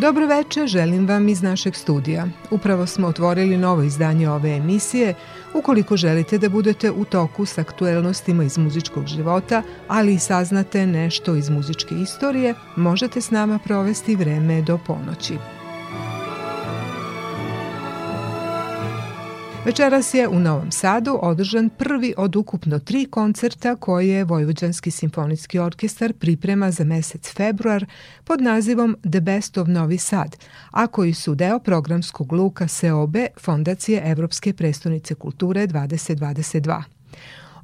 Dobro veče, želim vam iz našeg studija. Upravo smo otvorili novo izdanje ove emisije. Ukoliko želite da budete u toku s aktuelnostima iz muzičkog života, ali i saznate nešto iz muzičke istorije, možete s nama provesti vreme do ponoći. Večeras je u Novom Sadu održan prvi od ukupno tri koncerta koje Vojvođanski simfonijski orkestar priprema za mesec februar pod nazivom The Best of Novi Sad, a koji su deo programskog luka SEOBE Fondacije Evropske prestonice kulture 2022.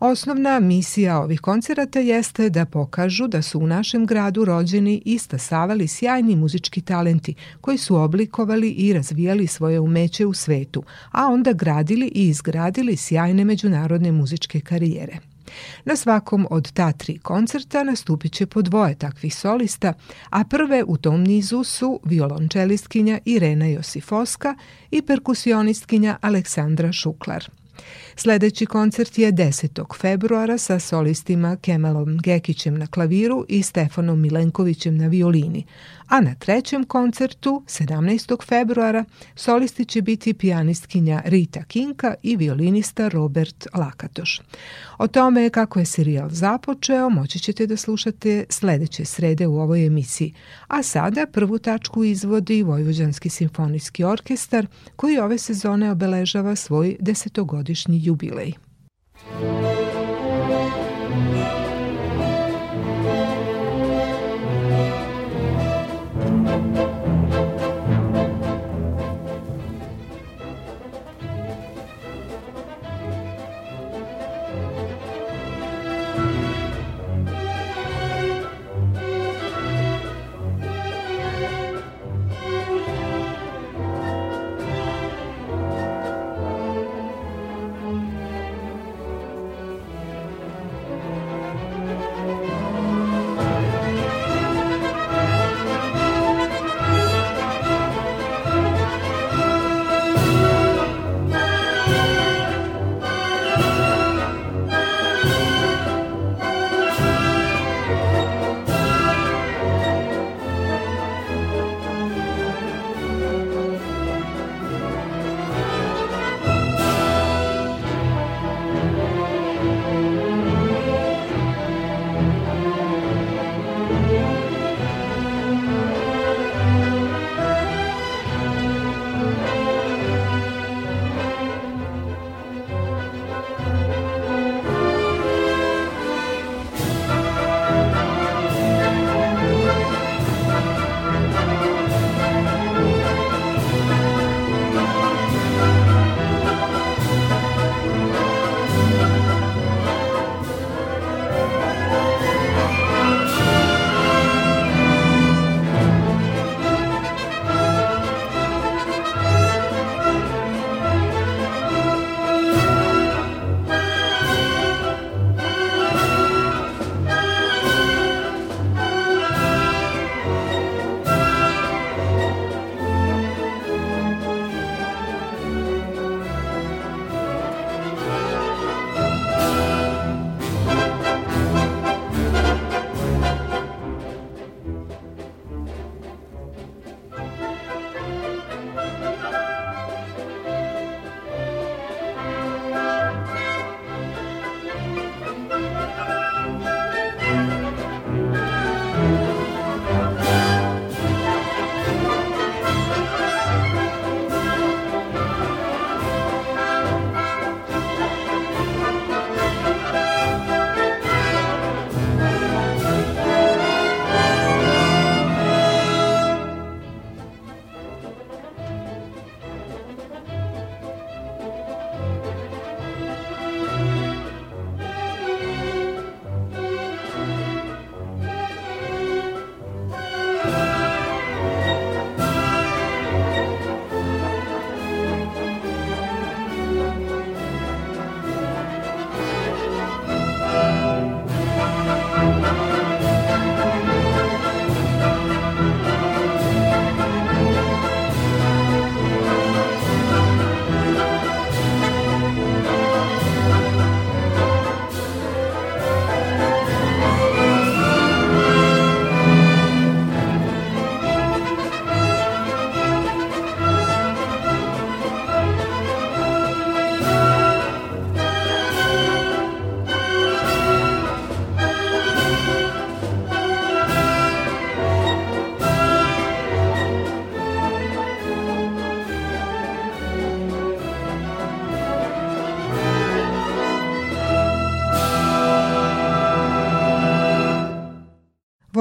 Osnovna misija ovih koncerata jeste da pokažu da su u našem gradu rođeni i stasavali sjajni muzički talenti koji su oblikovali i razvijali svoje umeće u svetu, a onda gradili i izgradili sjajne međunarodne muzičke karijere. Na svakom od ta tri koncerta nastupit će po dvoje takvih solista, a prve u tom nizu su violončelistkinja Irena Josifoska i perkusionistkinja Aleksandra Šuklar. Sledeći koncert je 10. februara sa solistima Kemalom Gekićem na klaviru i Stefanom Milenkovićem na violini, a na trećem koncertu 17. februara solisti će biti pijanistkinja Rita Kinka i violinista Robert Lakatoš. O tome kako je serijal započeo moći ćete da slušate sledeće srede u ovoj emisiji, a sada prvu tačku izvodi Vojvođanski simfonijski orkestar koji ove sezone obeležava svoj desetogodišnji jubilej. Muzika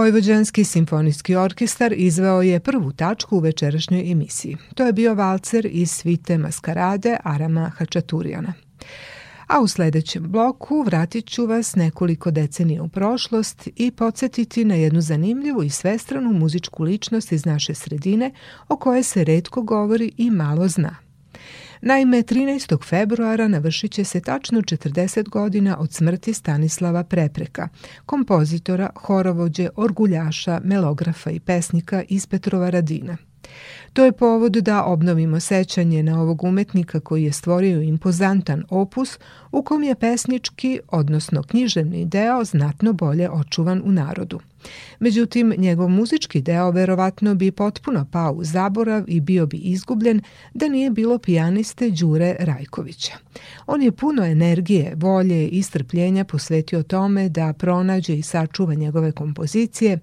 Vojvođanski simfonijski orkestar izveo je prvu tačku u večerašnjoj emisiji. To je bio valcer iz svite Maskarade Arama Hačaturijana. A u sledećem bloku vratit ću vas nekoliko decenija u prošlost i podsjetiti na jednu zanimljivu i svestranu muzičku ličnost iz naše sredine o kojoj se redko govori i malo zna. Naime, 13. februara navršit će se tačno 40 godina od smrti Stanislava Prepreka, kompozitora, horovođe, orguljaša, melografa i pesnika iz Petrova Radina. To je povod da obnovimo sećanje na ovog umetnika koji je stvorio impozantan opus u kom je pesnički, odnosno književni deo, znatno bolje očuvan u narodu. Međutim, njegov muzički deo verovatno bi potpuno pao u zaborav i bio bi izgubljen da nije bilo pijaniste Đure Rajkovića. On je puno energije, volje i strpljenja posvetio tome da pronađe i sačuva njegove kompozicije.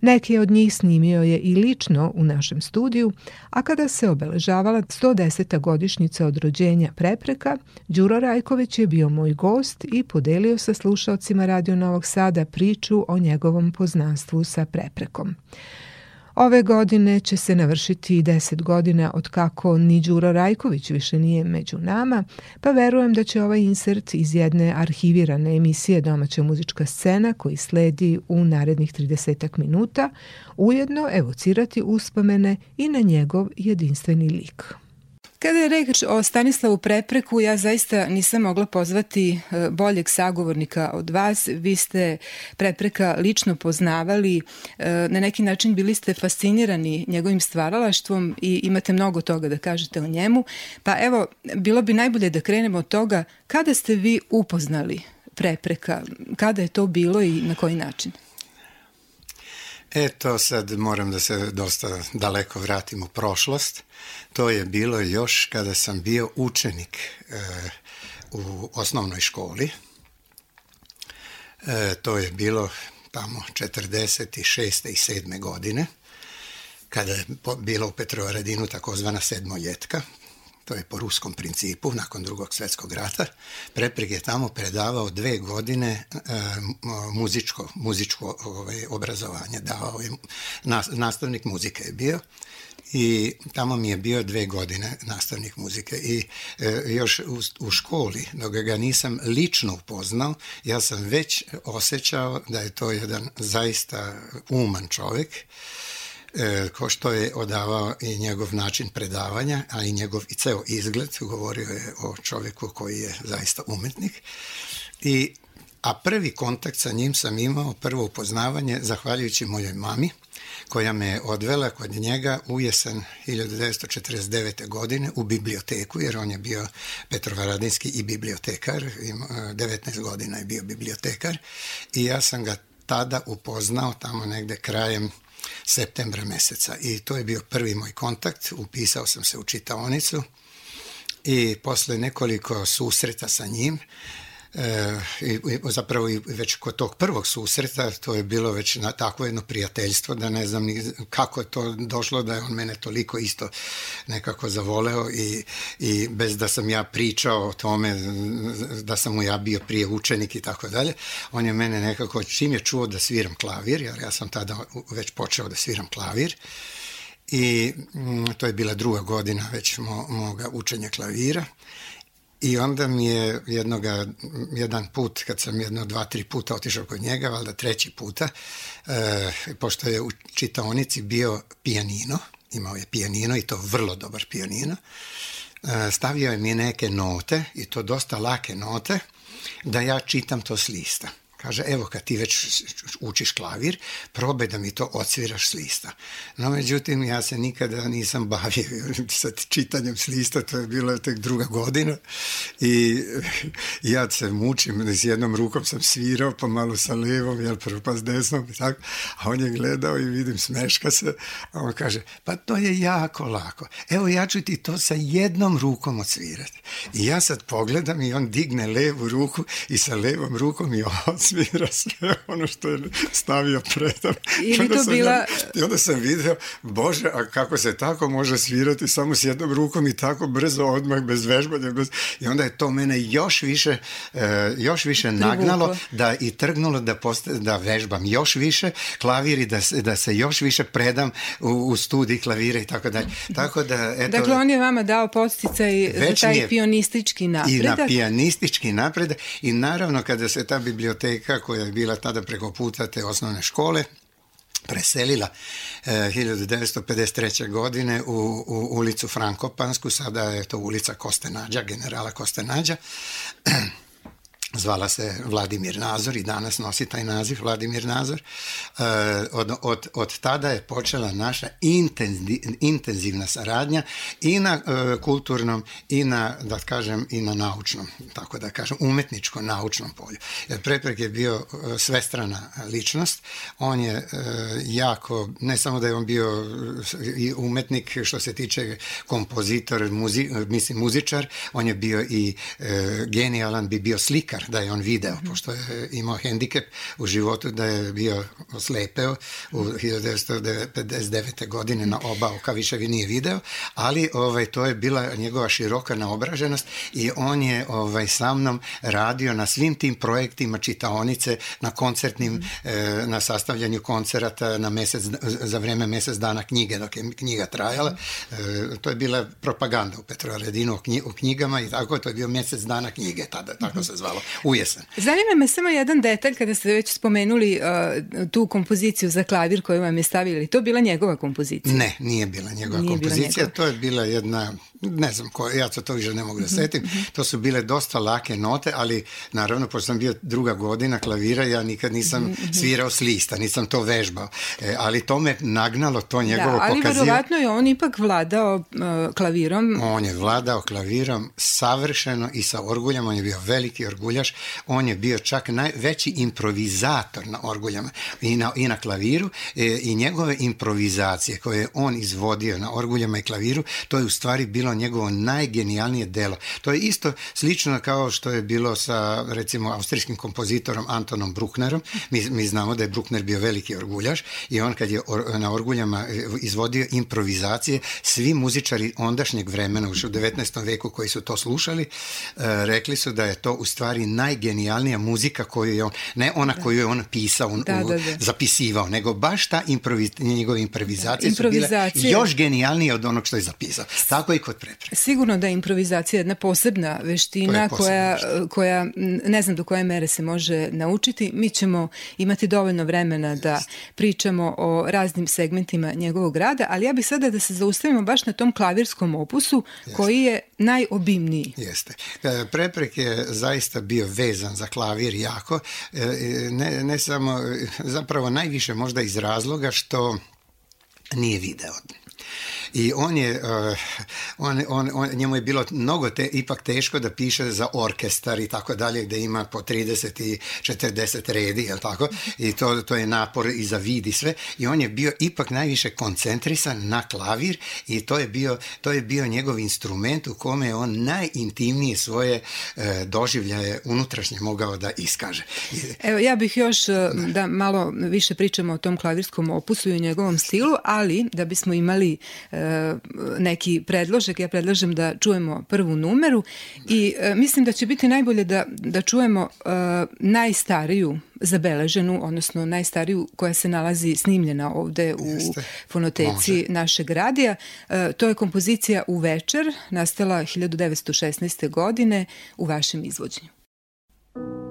Neke od njih snimio je i lično u našem studiju, a kada se obeležavala 110. godišnjica od rođenja prepreka, Đuro Rajković je bio moj gost i podelio sa slušalcima Radio Novog Sada priču o njegovom poznanju dostojanstvu sa preprekom. Ove godine će se navršiti 10 godina od kako ni Đuro Rajković više nije među nama, pa verujem da će ovaj insert iz jedne arhivirane emisije Domaća muzička scena koji sledi u narednih 30 minuta ujedno evocirati uspomene i na njegov jedinstveni lik. Kada je reč o Stanislavu Prepreku, ja zaista nisam mogla pozvati e, boljeg sagovornika od vas. Vi ste Prepreka lično poznavali, e, na neki način bili ste fascinirani njegovim stvaralaštvom i imate mnogo toga da kažete o njemu. Pa evo, bilo bi najbolje da krenemo od toga kada ste vi upoznali Prepreka, kada je to bilo i na koji način? E to sad moram da se dosta daleko vratim u prošlost. To je bilo još kada sam bio učenik e, u osnovnoj školi. E, to je bilo tamo 46. i 7. godine kada je bilo u Petrovaradinu takozvana sedmojetka, to je po ruskom principu, nakon drugog svjetskog rata, Prepreg je tamo predavao dve godine e, muzičko, muzičko ovaj, obrazovanje, Dao je, nastavnik muzike je bio i tamo mi je bio dve godine nastavnik muzike i e, još u, u školi, dok ga nisam lično upoznao, ja sam već osjećao da je to jedan zaista uman čovjek E, ko što je odavao i njegov način predavanja, a i njegov i ceo izgled, govorio je o čoveku koji je zaista umetnik. I, a prvi kontakt sa njim sam imao, prvo upoznavanje, zahvaljujući mojoj mami, koja me je odvela kod njega u jesen 1949. godine u biblioteku, jer on je bio Petrovaradinski i bibliotekar, 19 e, godina je bio bibliotekar i ja sam ga tada upoznao tamo negde krajem septembra meseca i to je bio prvi moj kontakt, upisao sam se u čitaonicu i posle nekoliko susreta sa njim E, i, i, zapravo i već kod tog prvog susreta, to je bilo već na takvo jedno prijateljstvo da ne znam ni kako je to došlo da je on mene toliko isto nekako zavoleo i, i bez da sam ja pričao o tome da sam mu ja bio prije učenik i tako dalje, on je mene nekako čim je čuo da sviram klavir, jer ja sam tada već počeo da sviram klavir, i mm, to je bila druga godina već mo, moga učenja klavira I onda mi je jednoga, jedan put, kad sam jedno, dva, tri puta otišao kod njega, valjda treći puta, e, pošto je u čitaonici bio pijanino, imao je pijanino i to vrlo dobar pijanino, e, stavio je mi neke note, i to dosta lake note, da ja čitam to s lista. Kaže, evo kad ti već učiš klavir, probaj da mi to odsviraš s lista. No, međutim, ja se nikada nisam bavio sa čitanjem s lista, to je bila tek druga godina i ja se mučim, s jednom rukom sam svirao, pa malo sa levom, jel, prvo pa s desnom i tako, a on je gledao i vidim, smeška se, a on kaže, pa to je jako lako. Evo, ja ću ti to sa jednom rukom odsvirati. I ja sad pogledam i on digne levu ruku i sa levom rukom i odsvira svira sve ono što je stavio predam. Ili to bila... I onda sam video, bože, a kako se tako može svirati samo s jednom rukom i tako brzo, odmah, bez vežbanja. Bez... I onda je to mene još više, e, još više nagnalo da i trgnulo da, posta, da vežbam još više klavir i da, da se još više predam u, u studij klavira i tako dalje. Tako da, eto, dakle, on je vama dao posticaj za taj pionistički napredak. I na pijanistički napredak i naravno kada se ta biblioteka biblioteka koja je bila tada preko puta te osnovne škole preselila e, 1953. godine u, u ulicu Frankopansku, sada je to ulica Kostenađa, generala Kostenađa, zvala se Vladimir Nazor i danas nosi taj naziv Vladimir Nazor. E, od, od, od tada je počela naša intenzi, intenzivna saradnja i na e, kulturnom i na, da kažem, i na naučnom, tako da kažem, umetničko-naučnom polju. Jer Prepreg je bio e, svestrana ličnost, on je jako, ne samo da je on bio i umetnik što se tiče kompozitor, muzi, mislim muzičar, on je bio i genijalan, bi bio slikar, da je on video, mhm. pošto je imao hendikep u životu, da je bio slepeo u 1959. Mhm. godine na mhm. oba oka, više vi nije video, ali ovaj, to je bila njegova široka naobraženost i on je ovaj, sa mnom radio na svim tim projektima čitaonice, na koncertnim, e, na sastavljanju koncerata na mesec, za vreme mesec dana knjige, dok je knjiga trajala. E, to je bila propaganda u Petrovaradinu u knjigama i tako, to je bio mesec dana knjige tada, tako se zvalo ujesan. Zanima me samo jedan detalj kada ste već spomenuli uh, tu kompoziciju za klavir koju vam je stavili. To bila njegova kompozicija? Ne, nije bila njegova nije kompozicija. Bila njegova. To je bila jedna, ne znam, ko, ja to, to više ne mogu da mhm, setim. Mm -hmm. To su bile dosta lake note, ali naravno, pošto sam bio druga godina klavira, ja nikad nisam mm -hmm. svirao s lista, nisam to vežbao. E, ali to me nagnalo, to da, njegovo da, ali pokazivanje. verovatno je on ipak vladao uh, klavirom. On je vladao klavirom savršeno i sa orguljama, on je bio veliki orgulj orguljaš, on je bio čak najveći improvizator na orguljama i na, i na klaviru e, i njegove improvizacije koje je on izvodio na orguljama i klaviru, to je u stvari bilo njegovo najgenijalnije delo. To je isto slično kao što je bilo sa recimo austrijskim kompozitorom Antonom Brucknerom. Mi, mi znamo da je Bruckner bio veliki orguljaš i on kad je or, na orguljama e, izvodio improvizacije, svi muzičari ondašnjeg vremena, u 19. veku koji su to slušali, e, rekli su da je to u stvari ali najgenijalnija muzika koju je on, ne ona da. koju je on pisao, on, da, da, da. zapisivao, nego baš ta improviz, njegove improvizacije, da, improvizacije su bile još genijalnije od onog što je zapisao. Tako i kod prepreka. Sigurno da je improvizacija jedna posebna veština je koja, veština. koja ne znam do koje mere se može naučiti. Mi ćemo imati dovoljno vremena da pričamo o raznim segmentima njegovog rada, ali ja bih sada da se zaustavimo baš na tom klavirskom opusu Jeste. koji je najobimniji. Jeste. E, Preprek je zaista bio bio vezan za klavir jako, e, e, ne, ne samo, e, zapravo najviše možda iz razloga što nije video I on je, eh, on, on, on, njemu je bilo mnogo te, ipak teško da piše za orkestar i tako dalje, gde ima po 30 i 40 redi, jel tako? I to, to je napor i za vid i sve. I on je bio ipak najviše koncentrisan na klavir i to je bio, to je bio njegov instrument u kome je on najintimnije svoje e, doživljaje unutrašnje mogao da iskaže. Evo, ja bih još eh, da. da malo više pričamo o tom klavirskom opusu i o njegovom stilu, ali da bismo imali e, neki predložak, ja predlažem da čujemo prvu numeru i e, mislim da će biti najbolje da, da čujemo e, najstariju zabeleženu, odnosno najstariju koja se nalazi snimljena ovde u Jeste. fonoteci Može. našeg radija. E, to je kompozicija U večer, nastala 1916. godine u vašem izvođenju. Thank you.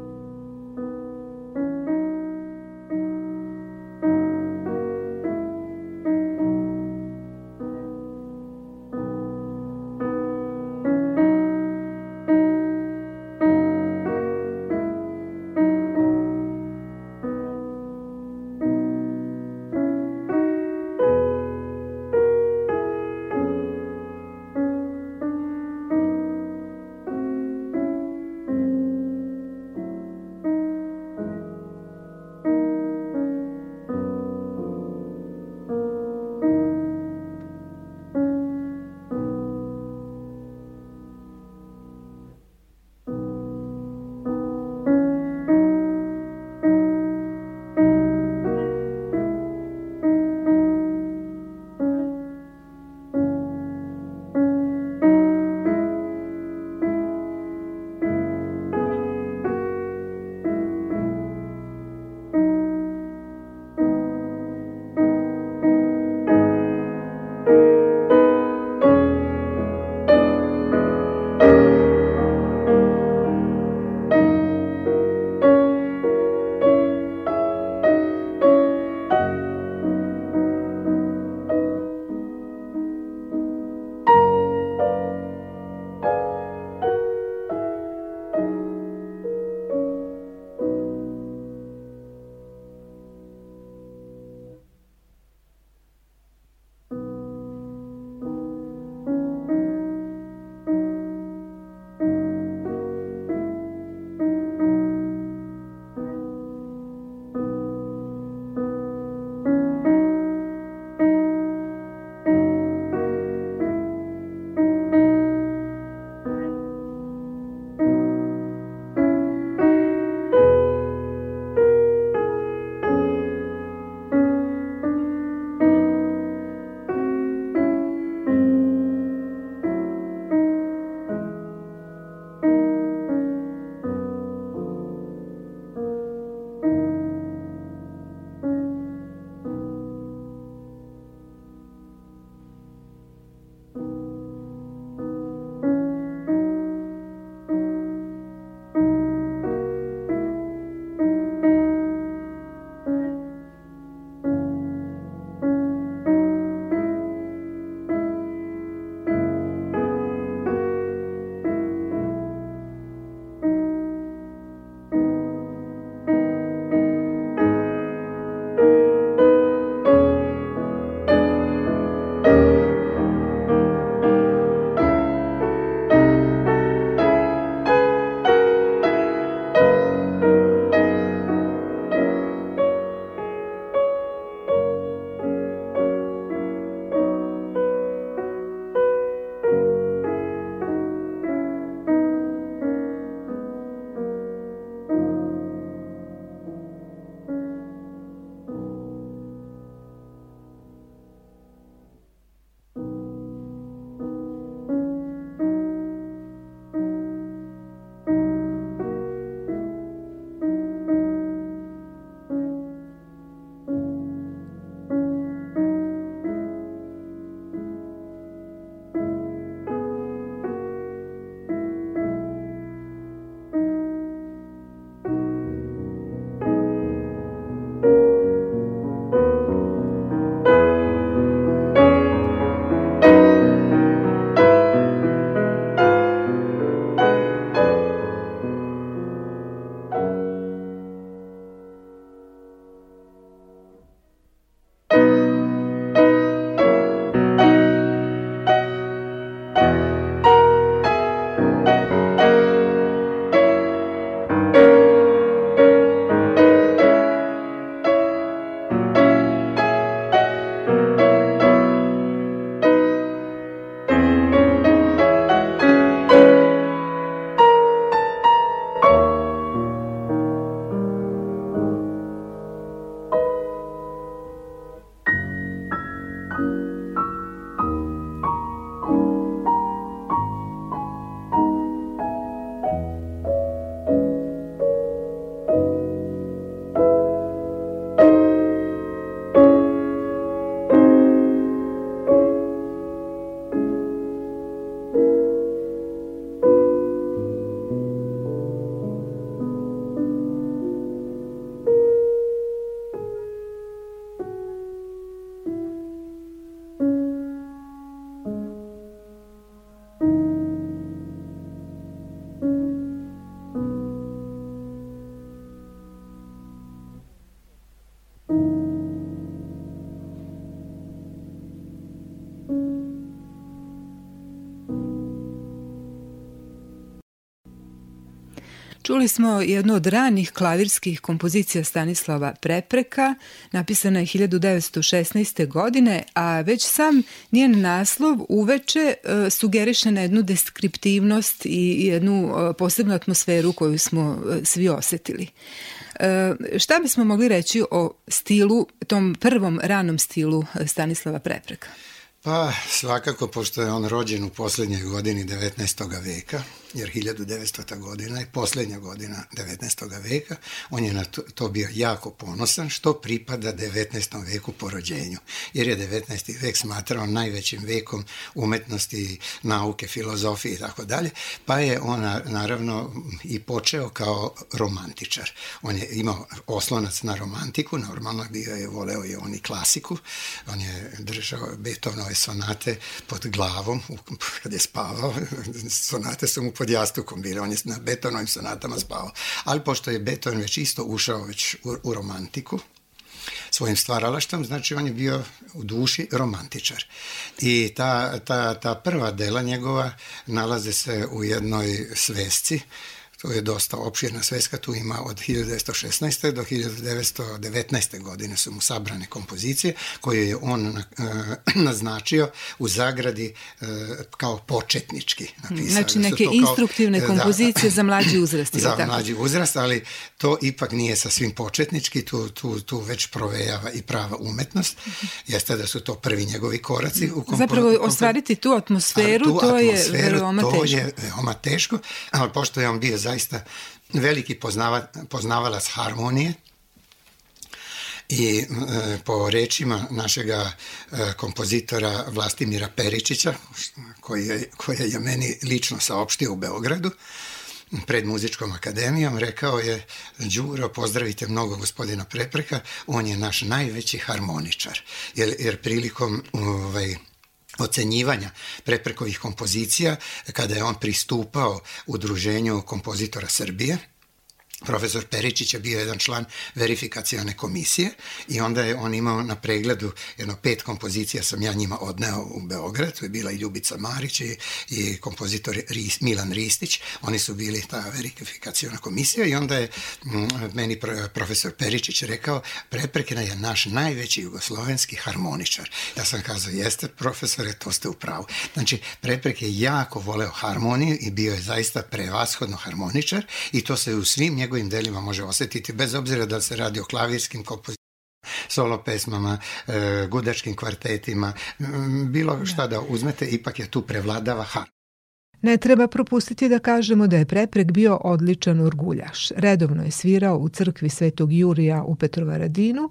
Čuli smo jednu od ranih klavirskih kompozicija Stanislava Prepreka, napisana je 1916. godine, a već sam njen naslov uveče e, sugeriše na jednu deskriptivnost i jednu e, posebnu atmosferu koju smo e, svi osetili. E, šta bismo mogli reći o stilu, tom prvom ranom stilu Stanislava Prepreka? Pa, svakako, pošto je on rođen u poslednjoj godini 19. veka, jer 1900. godina je poslednja godina 19. veka, on je na to, to bio jako ponosan, što pripada 19. veku po rođenju, jer je 19. vek smatrao najvećim vekom umetnosti, nauke, filozofije i tako dalje, pa je on naravno i počeo kao romantičar. On je imao oslonac na romantiku, normalno bio je, voleo je on i klasiku, on je držao Beethovenove moje sonate pod glavom, kad je spavao, sonate su mu pod jastukom bile, on je na Beethovenovim sonatama spavao. Ali pošto je beton već isto ušao već u, u romantiku, svojim stvaralaštom, znači on je bio u duši romantičar. I ta, ta, ta prva dela njegova nalaze se u jednoj svesci to je dosta opširna sveska, tu ima od 1916. do 1919. godine su mu sabrane kompozicije koje je on e, naznačio u zagradi e, kao početnički napisao. Znači, znači neke kao, instruktivne eh, da. kompozicije da, za mlađi uzrast. Za tako? mlađi uzrast, ali to ipak nije sasvim početnički, tu, tu, tu već provejava i prava umetnost. Jeste da su to prvi njegovi koraci. U kompo, Zapravo kompo, ostvariti tu atmosferu, tu to atmosferu, je veoma teško. To je veoma teško, ali pošto je on bio za zaista veliki poznava, poznavalac harmonije i e, po rečima našega e, kompozitora Vlastimira Peričića, koji je, koje je meni lično saopštio u Beogradu, pred muzičkom akademijom, rekao je Đuro, pozdravite mnogo gospodina Prepreka, on je naš najveći harmoničar, jer, jer prilikom ovaj, ocenjivanja preprekovih kompozicija kada je on pristupao udruženju kompozitora Srbije profesor Peričić je bio jedan član verifikacione komisije i onda je on imao na pregledu jedno pet kompozicija sam ja njima odneo u Beograd, to je bila i Ljubica Marić i, i kompozitor Ris, Milan Ristić, oni su bili ta verifikaciona komisija i onda je m, mm, meni profesor Peričić rekao Preprekina je naš najveći jugoslovenski harmoničar. Ja sam kazao, jeste profesore, to ste u pravu. Znači, Preprek je jako voleo harmoniju i bio je zaista prevashodno harmoničar i to se u svim njegovim njegovim delima može osetiti, bez obzira da se radi o klavirskim kompozicijama, solo pesmama, e, gudačkim kvartetima, bilo da. šta da uzmete, ipak je tu prevladava harmonija. Ne treba propustiti da kažemo da je Preprek bio odličan orguljaš. Redovno je svirao u crkvi Svetog Jurija u Petrovaradinu,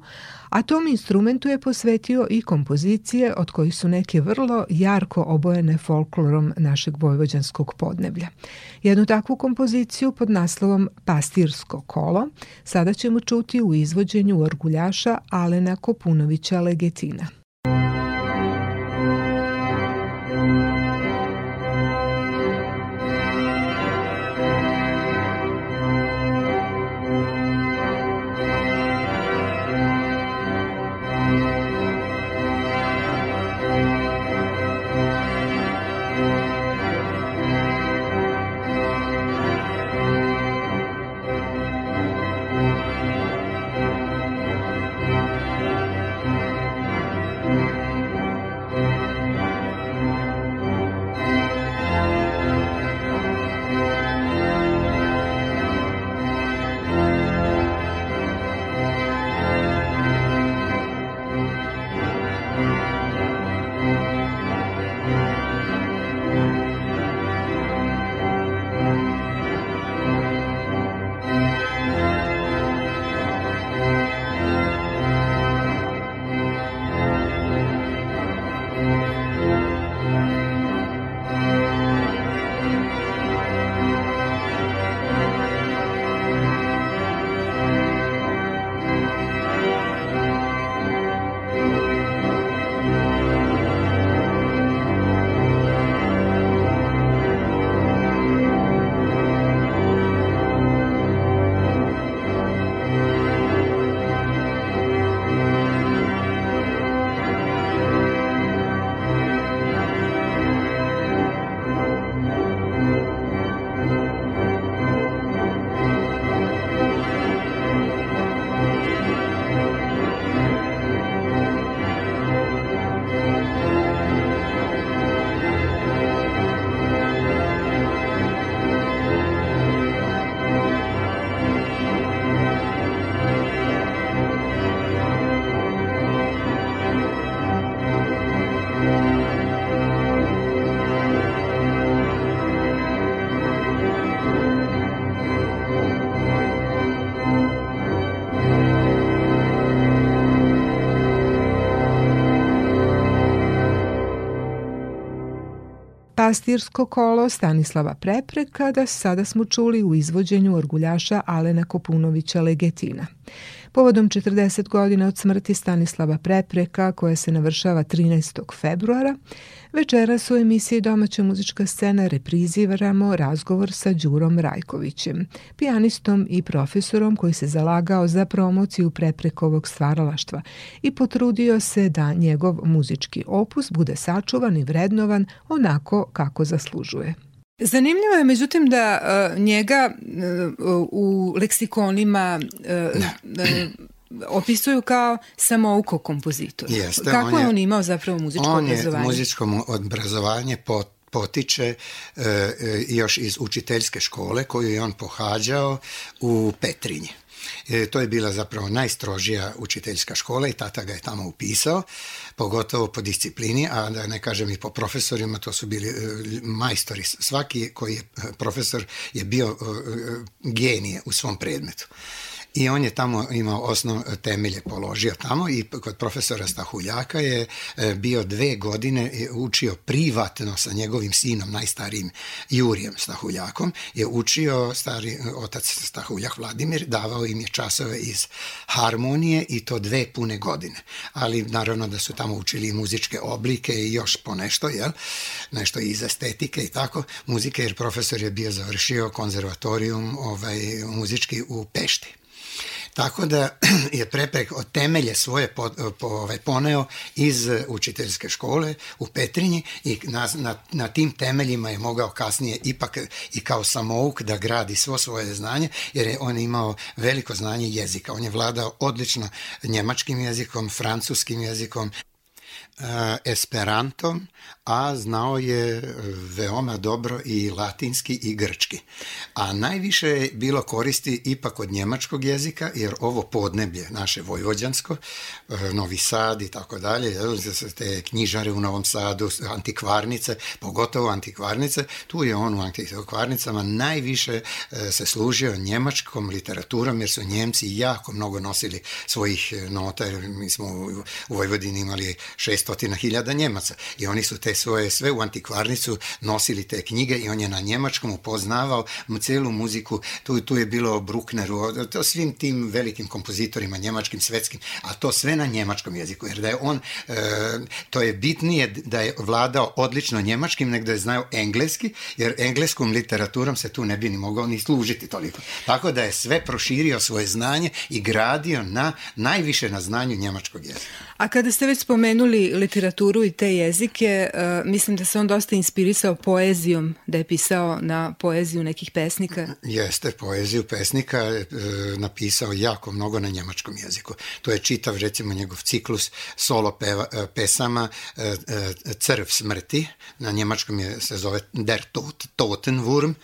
a tom instrumentu je posvetio i kompozicije od kojih su neke vrlo jarko obojene folklorom našeg vojvođanskog podneblja. Jednu takvu kompoziciju pod naslovom Pastirsko kolo sada ćemo čuti u izvođenju orguljaša Alena Kopunovića Legetina. Pastirsko kolo Stanislava Prepreka, da sada smo čuli u izvođenju orguljaša Alena Kopunovića Legetina povodom 40 godina od smrti Stanislava Prepreka, koja se navršava 13. februara, večeras u emisiji Domaća muzička scena repriziramo razgovor sa Đurom Rajkovićem, pijanistom i profesorom koji se zalagao za promociju Preprekovog stvaralaštva i potrudio se da njegov muzički opus bude sačuvan i vrednovan onako kako zaslužuje. Zanimljivo je međutim da uh, njega uh, u leksikonima uh, da. opisuju kao samouko kompozitor. Jeste, Kako on je on imao zapravo muzičko on obrazovanje? On je muzičko obrazovanje pot, potiče e, još iz učiteljske škole koju je on pohađao u Petrinji. E, to je bila zapravo najstrožija učiteljska škola i tata ga je tamo upisao, pogotovo po disciplini, a da ne kažem i po profesorima, to su bili e, majstori. Svaki koji je e, profesor je bio e, e, genije u svom predmetu i on je tamo imao osnov e, temelje položio tamo i kod profesora Stahuljaka je e, bio dve godine učio privatno sa njegovim sinom, najstarijim Jurijem Stahuljakom, je učio stari e, otac Stahuljak Vladimir, davao im je časove iz harmonije i to dve pune godine. Ali naravno da su tamo učili i muzičke oblike i još ponešto, jel? Nešto iz estetike i tako, muzike, jer profesor je bio završio konzervatorijum ovaj, muzički u Pešti. Tako da je Prepek od temelje svoje po, ovaj, poneo iz e, učiteljske škole u Petrinji i na, na, na tim temeljima je mogao kasnije ipak i kao samouk da gradi svo svoje znanje, jer je on imao veliko znanje jezika. On je vladao odlično njemačkim jezikom, francuskim jezikom, Eh, esperantom, a znao je veoma dobro i latinski i grčki. A najviše je bilo koristi ipak od njemačkog jezika, jer ovo podneblje, naše vojvođansko, eh, Novi Sad i tako dalje, te knjižare u Novom Sadu, antikvarnice, pogotovo antikvarnice, tu je on u antikvarnicama najviše eh, se služio njemačkom literaturom, jer su njemci jako mnogo nosili svojih nota, jer mi smo u Vojvodini imali šest 500.000 Njemaca i oni su te svoje sve u antikvarnicu nosili te knjige i on je na njemačkom upoznavao celu muziku, tu, tu je bilo Bruckneru, to svim tim velikim kompozitorima njemačkim, svetskim, a to sve na njemačkom jeziku, jer da je on, e, to je bitnije da je vladao odlično njemačkim nego da je znao engleski, jer engleskom literaturom se tu ne bi ni mogao ni služiti toliko. Tako da je sve proširio svoje znanje i gradio na, najviše na znanju njemačkog jezika. A kada ste već spomenuli literaturu i te jezike, e, mislim da se on dosta inspirisao poezijom, da je pisao na poeziju nekih pesnika. Jeste, poeziju pesnika je napisao jako mnogo na njemačkom jeziku. To je čitav, recimo, njegov ciklus solo peva, e, pesama e, Crv smrti, na njemačkom je, se zove Der Tot, Totenwurm,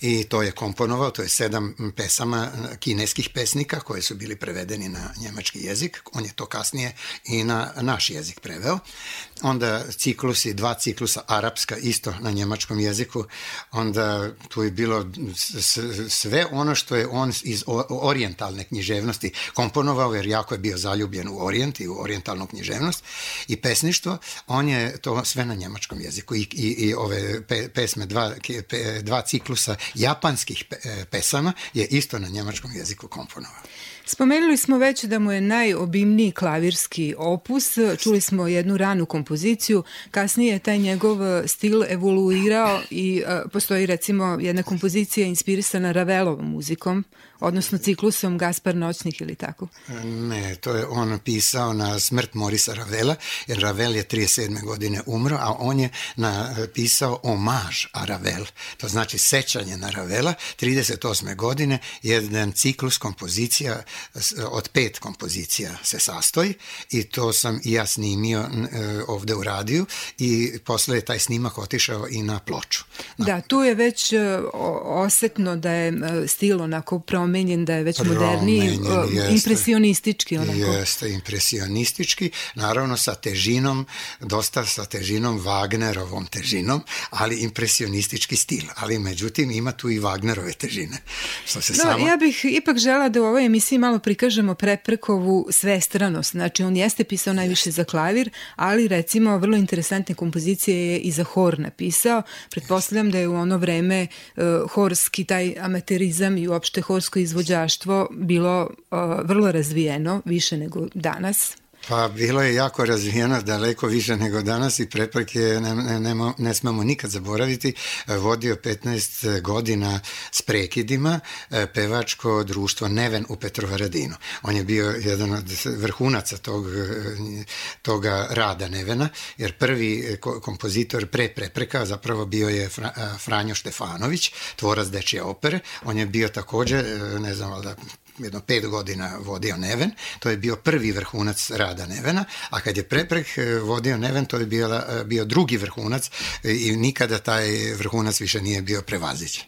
i to je komponovao, to je sedam pesama kineskih pesnika koje su bili prevedeni na njemački jezik, on je to kasnije i na naš jezik preveo onda ciklusi, dva ciklusa arapska isto na njemačkom jeziku, onda tu je bilo sve ono što je on iz orijentalne književnosti komponovao, jer jako je bio zaljubljen u orijent i u orijentalnu književnost i pesništvo, on je to sve na njemačkom jeziku i, i, i ove pe, pesme, dva, pe, dva ciklusa japanskih pesama je isto na njemačkom jeziku komponovao. Spomenuli smo već da mu je najobimniji klavirski opus, čuli smo jednu ranu kompoziciju, kasnije je taj njegov e, stil evoluirao i e, postoji recimo jedna kompozicija inspirisana Ravelovom muzikom, odnosno ciklusom Gaspar Noćnik ili tako? Ne, to je on pisao na smrt Morisa Ravela, jer Ravel je 37. godine umro, a on je napisao omaž a Ravel, to znači sećanje na Ravela, 38. godine, jedan ciklus kompozicija, od pet kompozicija se sastoji i to sam i ja snimio e, ovde u radiju i posle je taj snimak otišao i na ploču. Na... Da, tu je već e, osetno da je e, stil onako promenjen promenjen, da je već moderniji, impresionistički onako. Jeste, impresionistički, naravno sa težinom, dosta sa težinom Wagnerovom težinom, ali impresionistički stil, ali međutim ima tu i Wagnerove težine. Što se no, samo... ja bih ipak žela da u ovoj emisiji malo prikažemo preprkovu svestranost, znači on jeste pisao najviše za klavir, ali recimo vrlo interesantne kompozicije je i za hor napisao, pretpostavljam da je u ono vreme uh, horski taj amaterizam i uopšte horsko filmsko izvođaštvo bilo uh, vrlo razvijeno, više nego danas, Pa bilo je jako razvijeno, daleko više nego danas i prepreke ne, ne, ne, ne smemo nikad zaboraviti. Vodio 15 e, godina s prekidima e, pevačko društvo Neven u Petrovaradinu. On je bio jedan od vrhunaca tog, e, toga rada Nevena, jer prvi kompozitor pre prepreka zapravo bio je Fra, Franjo Štefanović, tvorac dečje opere. On je bio takođe, ne znam da jedno pet godina vodio Neven, to je bio prvi vrhunac rada Nevena, a kad je Preprek e, vodio Neven, to je bila, e, bio drugi vrhunac e, i nikada taj vrhunac više nije bio prevazićen.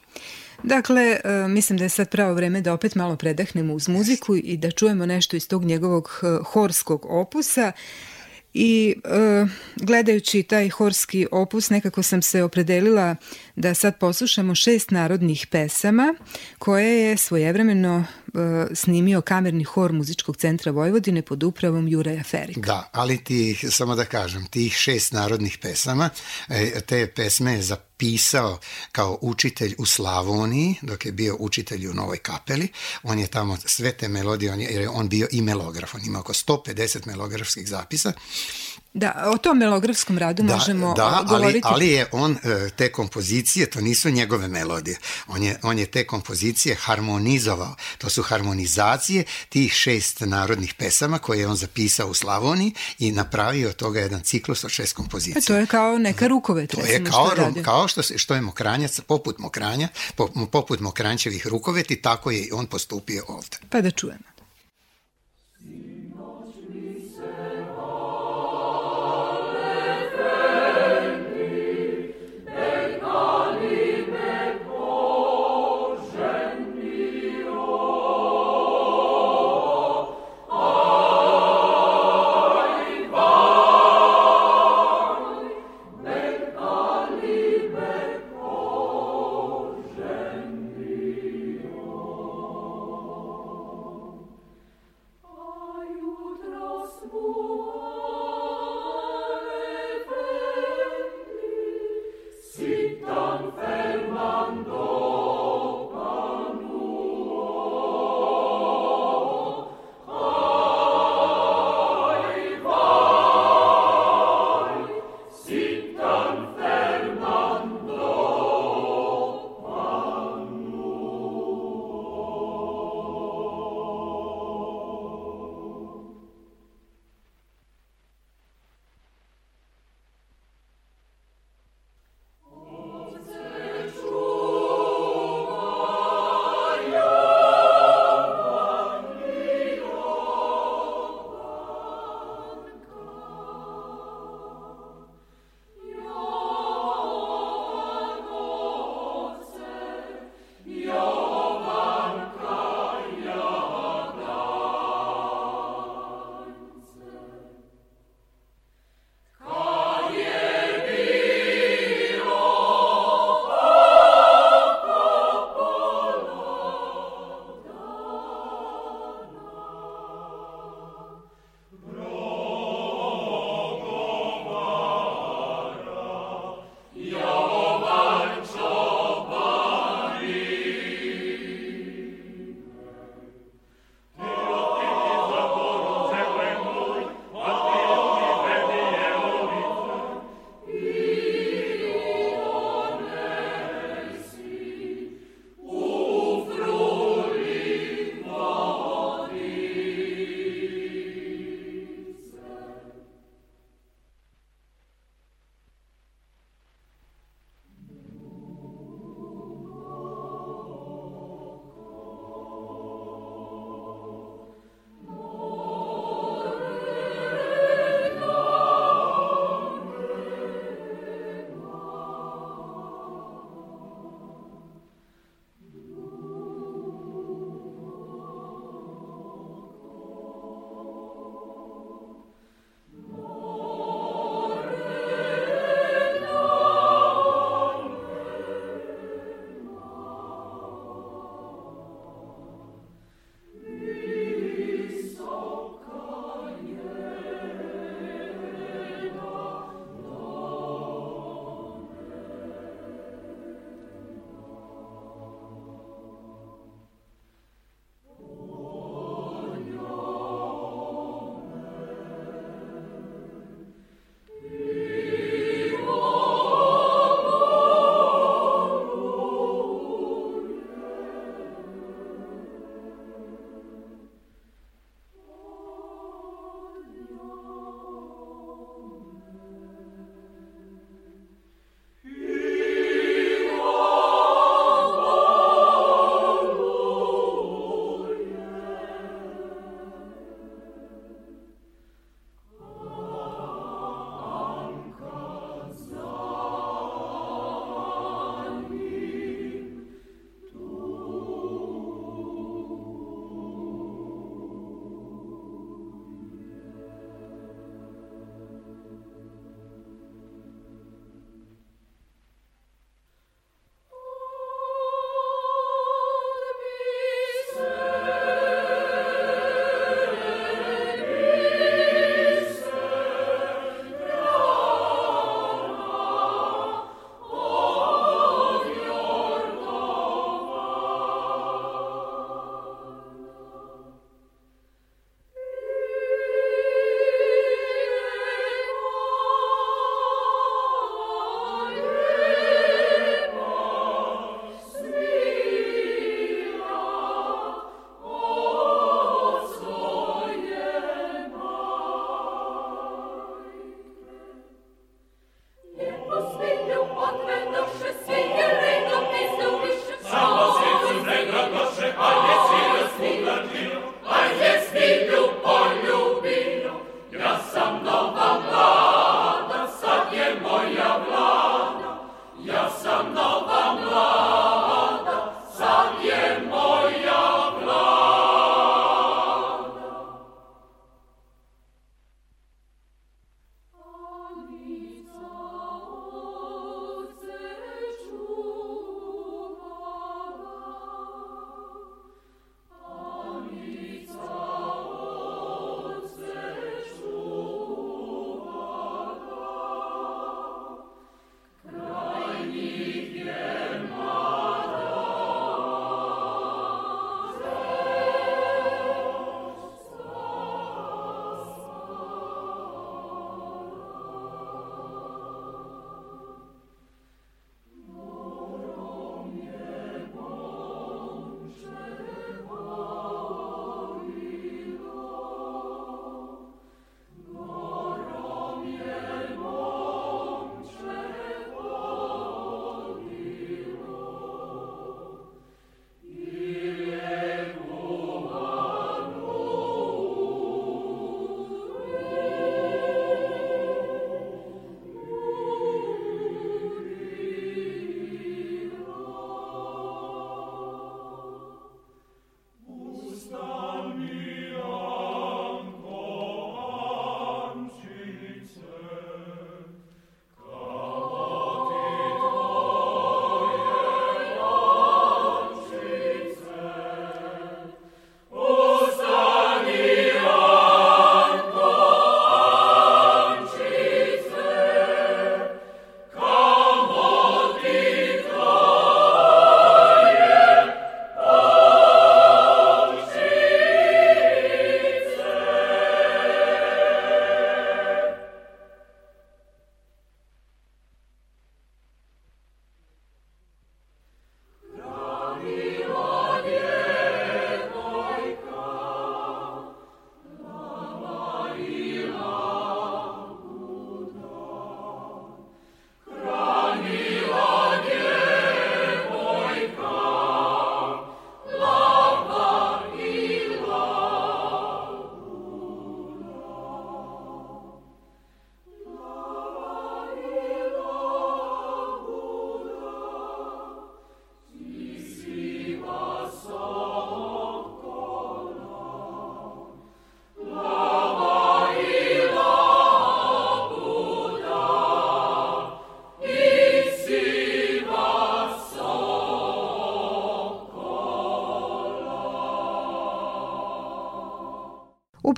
Dakle, mislim da je sad pravo vreme da opet malo predahnemo uz muziku i da čujemo nešto iz tog njegovog horskog opusa. I gledajući taj horski opus nekako sam se opredelila da sad poslušamo šest narodnih pesama koje je svojevremeno e, snimio kamerni hor muzičkog centra Vojvodine pod upravom Juraja Ferika. Da, ali ti, samo da kažem, tih šest narodnih pesama, e, te pesme je zapisao kao učitelj u Slavoniji, dok je bio učitelj u Novoj kapeli. On je tamo sve te melodije, on je, jer je on bio i melograf, on ima oko 150 melografskih zapisa Da, o tom melografskom radu da, možemo da, govoriti. Ali, ali je on e, te kompozicije, to nisu njegove melodije, on je, on je te kompozicije harmonizovao. To su harmonizacije tih šest narodnih pesama koje je on zapisao u Slavoniji i napravio od toga jedan ciklus od šest kompozicija. E, to je kao neka mhm. rukovet. To je kao, što, je kao što, što je Mokranjac, poput Mokranja, po, poput Mokrančevih rukoveti, tako je i on postupio ovde. Pa da čujemo.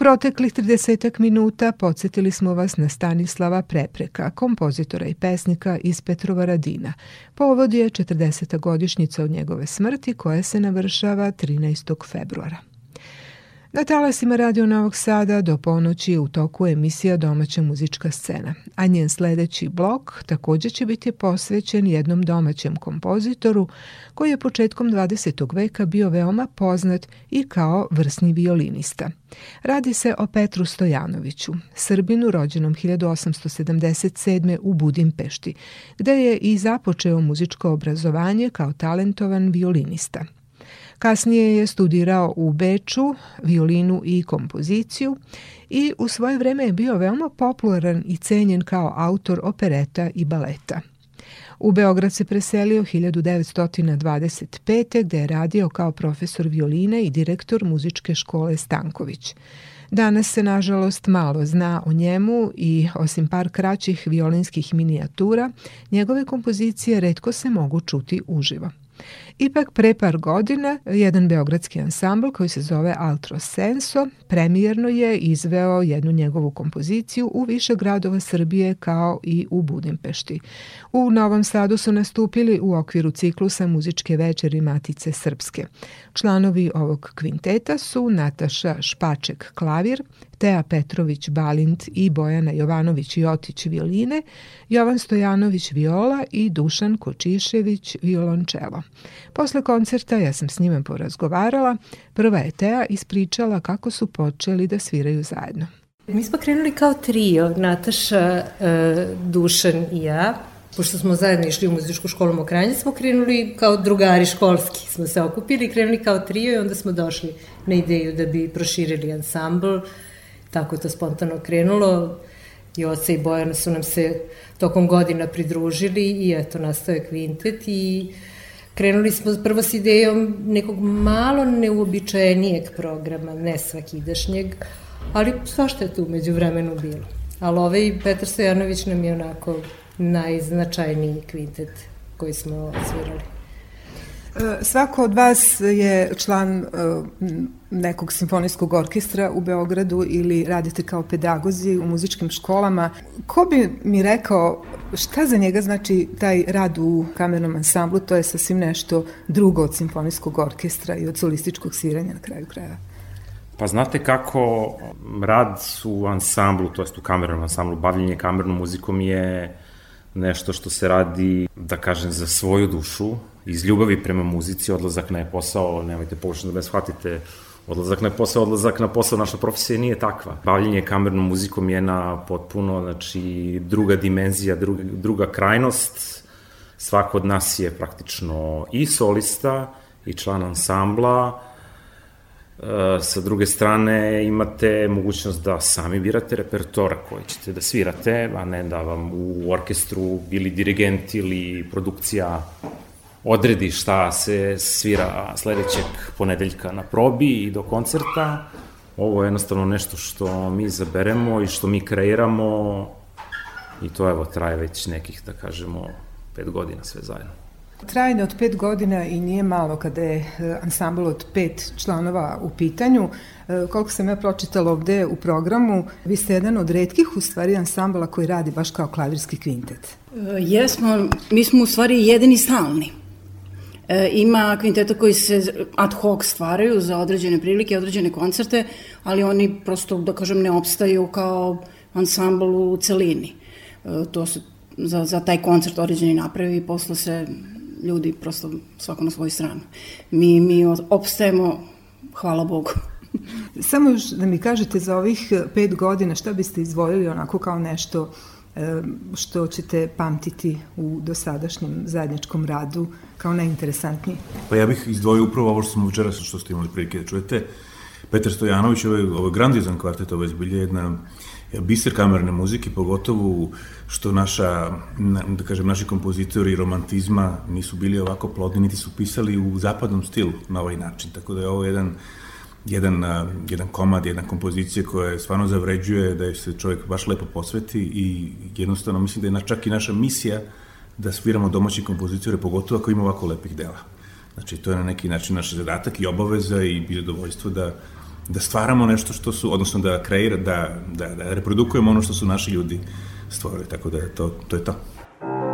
proteklih 30 minuta podsjetili smo vas na Stanislava Prepreka, kompozitora i pesnika iz Petrova Radina. Povod je 40. godišnjica od njegove smrti koja se navršava 13. februara. Na talasima Radio Novog Sada do ponoći u toku emisija Domaća muzička scena, a njen sledeći blok takođe će biti posvećen jednom domaćem kompozitoru koji je početkom 20. veka bio veoma poznat i kao vrsni violinista. Radi se o Petru Stojanoviću, Srbinu rođenom 1877. u Budimpešti, gde je i započeo muzičko obrazovanje kao talentovan violinista – Kasnije je studirao u Beču violinu i kompoziciju i u svoje vreme je bio veoma popularan i cenjen kao autor opereta i baleta. U Beograd se preselio 1925. gde je radio kao profesor violine i direktor muzičke škole Stanković. Danas se, nažalost, malo zna o njemu i, osim par kraćih violinskih minijatura, njegove kompozicije redko se mogu čuti uživo. Ipak pre par godina jedan beogradski ansambl koji se zove Altro Senso premijerno je izveo jednu njegovu kompoziciju u više gradova Srbije kao i u Budimpešti. U Novom Sadu su nastupili u okviru ciklusa muzičke večeri Matice Srpske. Članovi ovog kvinteta su Nataša Špaček-Klavir, Tea Petrović Balint i Bojana Jovanović Jotić violine, Jovan Stojanović viola i Dušan Kočišević violončelo. Posle koncerta ja sam s njima porazgovarala. Prva je Teja ispričala kako su počeli da sviraju zajedno. Mi smo krenuli kao trio, Nataša, e, Dušan i ja, pošto smo zajedno išli u muzičku školu Mokranje, smo krenuli kao drugari školski, smo se okupili i krenuli kao trio i onda smo došli na ideju da bi proširili ansambl, tako je to spontano krenulo. Joca i Bojan su nam se tokom godina pridružili i eto, nastao je kvintet i uh, Krenuli smo prvo s idejom nekog malo neuobičajenijeg programa, ne svakidašnjeg, ali svašta je tu među vremenu bilo. Ali ovaj i Petar Sojanović nam je onako najznačajniji kvintet koji smo svirali. E, svako od vas je član e, nekog simfonijskog orkestra u Beogradu ili radite kao pedagozi u muzičkim školama. Ko bi mi rekao Šta za njega znači taj rad u kamernom ansamblu? To je sasvim nešto drugo od simfonijskog orkestra i od solističkog sviranja na kraju kraja. Pa znate kako rad u ansamblu, to jest u kamernom ansamblu, bavljenje kamernom muzikom je nešto što se radi, da kažem, za svoju dušu, iz ljubavi prema muzici, odlazak na je posao, nemojte površno da me shvatite, odlazak na posao, odlazak na posao, naša profesija nije takva. Bavljenje kamernom muzikom je na potpuno, znači, druga dimenzija, druga, druga krajnost. Svako od nas je praktično i solista, i član ansambla, e, sa druge strane imate mogućnost da sami birate repertoar koji ćete da svirate, a ne da vam u orkestru bili dirigent ili produkcija odredi šta se svira sledećeg ponedeljka na probi i do koncerta. Ovo je jednostavno nešto što mi zaberemo i što mi kreiramo i to evo traje već nekih, da kažemo, pet godina sve zajedno. Trajanje od pet godina i nije malo kada je e, ansambl od pet članova u pitanju. E, koliko sam ja pročitala ovde u programu, vi ste jedan od redkih u stvari ansambla koji radi baš kao klavirski kvintet. E, jesmo, mi smo u stvari jedini stalni. E, ima kvinteta koji se ad hoc stvaraju za određene prilike, određene koncerte, ali oni prosto, da kažem, ne opstaju kao ansambl u celini. E, to se za, za taj koncert određeni napravi i posle se ljudi prosto svako na svoju stranu. Mi, mi opstajemo, hvala Bogu. Samo još da mi kažete za ovih pet godina šta biste izvojili onako kao nešto uh, što ćete pamtiti u dosadašnjem zajedničkom radu kao najinteresantniji? Pa ja bih izdvojio upravo ovo što smo večeras, što ste imali prilike da čujete. Petar Stojanović, ovaj, ovaj grandizan kvartet, ovaj je zbilje jedna biser kamerne muzike, pogotovo što naša, da kažem, naši kompozitori romantizma nisu bili ovako plodni, niti su pisali u zapadnom stilu na ovaj način. Tako da je ovo jedan jedan, jedan komad, jedna kompozicija koja je stvarno zavređuje da je se čovjek baš lepo posveti i jednostavno mislim da je na, čak i naša misija da sviramo domaći kompoziciore, pogotovo ako ima ovako lepih dela. Znači, to je na neki način naš zadatak i obaveza i bilo dovoljstvo da, da stvaramo nešto što su, odnosno da kreira, da, da, da reprodukujemo ono što su naši ljudi stvorili, tako da to, to je to. Thank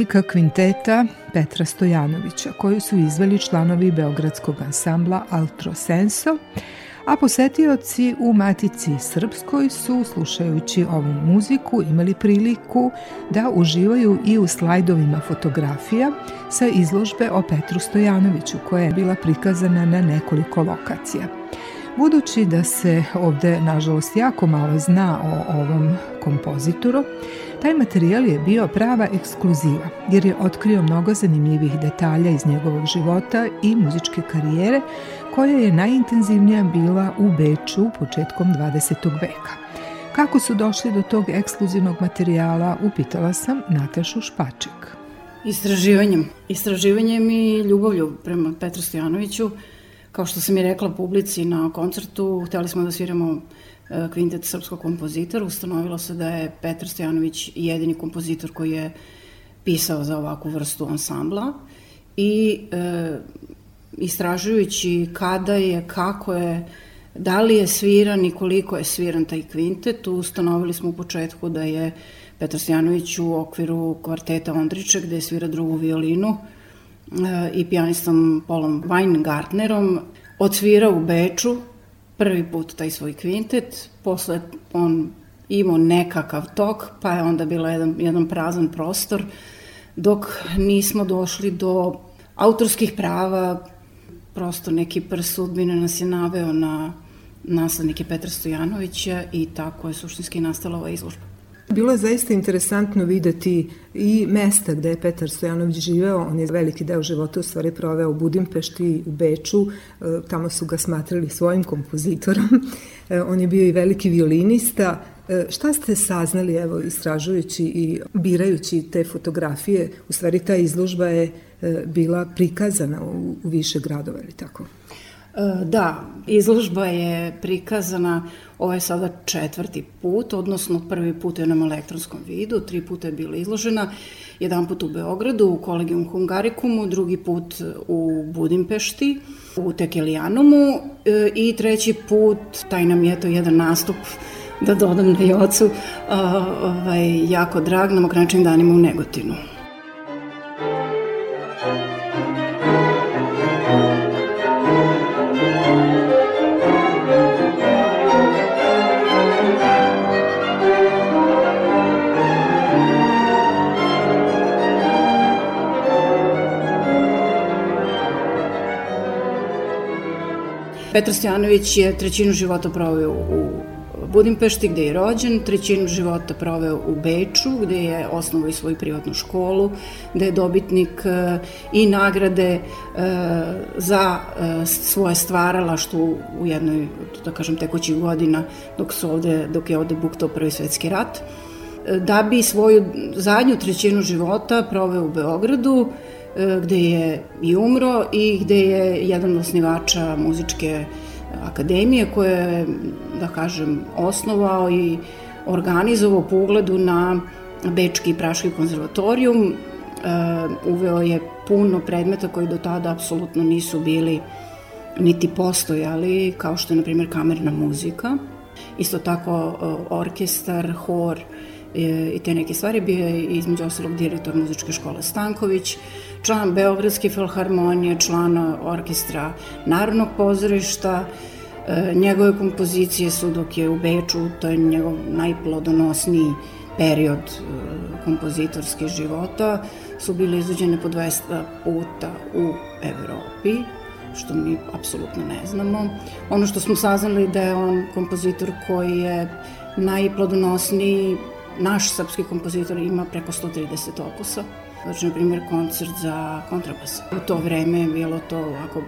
muzika kvinteta Petra Stojanovića, koju su izveli članovi Beogradskog ansambla Altro Senso, a posetioci u Matici Srpskoj su, slušajući ovu muziku, imali priliku da uživaju i u slajdovima fotografija sa izložbe o Petru Stojanoviću, koja je bila prikazana na nekoliko lokacija. Budući da se ovde, nažalost, jako malo zna o ovom kompozitoru, Taj materijal je bio prava ekskluziva, jer je otkrio mnogo zanimljivih detalja iz njegovog života i muzičke karijere, koja je najintenzivnija bila u Beču početkom 20. veka. Kako su došli do tog ekskluzivnog materijala, upitala sam Natašu Špaček. Istraživanjem. Istraživanjem i ljubavlju prema Petru Stojanoviću. Kao što sam i rekla publici na koncertu, hteli smo da sviramo Eh, kvintet srpskog kompozitora, ustanovilo se da je Petar Stojanović jedini kompozitor koji je pisao za ovakvu vrstu ansambla i e, istražujući kada je, kako je, da li je sviran i koliko je sviran taj kvintet, ustanovili smo u početku da je Petar Stojanović u okviru kvarteta Ondriče gde je svira drugu violinu e, i pijanistom Polom Weingartnerom odsvirao u Beču prvi put taj svoj kvintet, posle on imao nekakav tok, pa je onda bila jedan, jedan prazan prostor, dok nismo došli do autorskih prava, prosto neki prs sudbine nas je naveo na naslednike Petra Stojanovića i tako je suštinski nastala ova izložba. Bilo je zaista interesantno videti i mesta gde je Petar Stojanović živeo, on je veliki deo života u stvari proveo u Budimpešti, u Beču, e, tamo su ga smatrali svojim kompozitorom. E, on je bio i veliki violinista. E, šta ste saznali, evo, istražujući i birajući te fotografije? U stvari ta izložba je bila prikazana u više gradova, ili tako? E, da, izložba je prikazana, ovo je sada četvrti put, odnosno prvi put je na elektronskom vidu, tri puta je bila izložena, jedan put u Beogradu, u Kolegium Hungarikumu, drugi put u Budimpešti, u Tekelijanumu e, i treći put, taj nam je to jedan nastup da dodam na da jocu, ovaj, jako drag na mokračnim danima u Negotinu. Petar Stojanović je trećinu života proveo u Budimpešti gde je rođen, trećinu života proveo u Beču gde je osnovao i svoju privatnu školu, gde je dobitnik eh, i nagrade eh, za eh, svoje stvarala što u jednoj, da kažem, tekućih godina dok, su ovde, dok je ovde buktao Prvi svetski rat da bi svoju zadnju trećinu života proveo u Beogradu E, gde je i umro i gde je jedan od osnivača muzičke akademije koje je, da kažem, osnovao i organizovao po ugledu na Bečki i Praški konzervatorijum. E, uveo je puno predmeta koji do tada apsolutno nisu bili niti postojali, kao što je, na primjer, kamerna muzika. Isto tako e, orkestar, hor i te neke stvari. Bio je između ostalog direktor muzičke škole Stanković, član Beogradske filharmonije, član orkestra Narodnog pozorišta, e, njegove kompozicije su dok je u Beču, to je njegov najplodonosniji period e, kompozitorske života, su bile izvođene po 200 puta u Evropi, što mi apsolutno ne znamo. Ono što smo saznali da je on kompozitor koji je najplodonosniji, naš srpski kompozitor ima preko 130 opusa. Znači, na primjer, koncert za kontrabas. U to vreme je bilo to ovako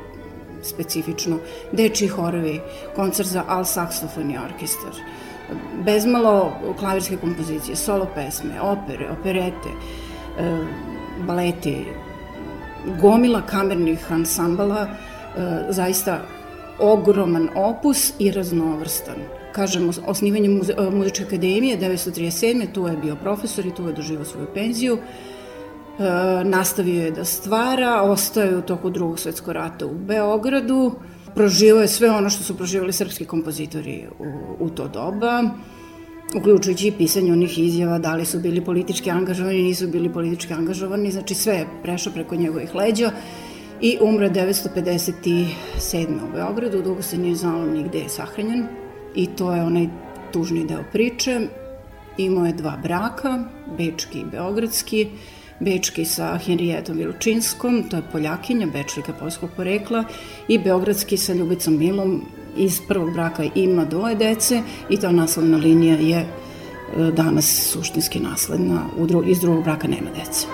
specifično. Deči horovi, koncert za al saksofon i orkestar, bezmalo klavirske kompozicije, solo pesme, opere, operete, e, baleti, gomila kamernih ansambala, e, zaista ogroman opus i raznovrstan. Kažem, osnivanjem e, muzičke akademije 1937. tu je bio profesor i tu je doživao svoju penziju. E, nastavio je da stvara, ostao je u toku drugog svetskog rata u Beogradu, proživao je sve ono što su proživali srpski kompozitori u, u to doba, uključujući i pisanje onih izjava da li su bili politički angažovani, nisu bili politički angažovani, znači sve je prešao preko njegovih leđa i umre 957. u Beogradu, dugo se nije znalo ni je sahranjen i to je onaj tužni deo priče. Imao je dva braka, bečki i beogradski, Bečki sa Henrijetom Vilučinskom, to je Poljakinja, Bečlika polskog porekla i Beogradski sa Ljubicom Milom iz prvog braka ima dvoje dece i ta naslovna linija je e, danas suštinski nasledna, iz drugog braka nema dece.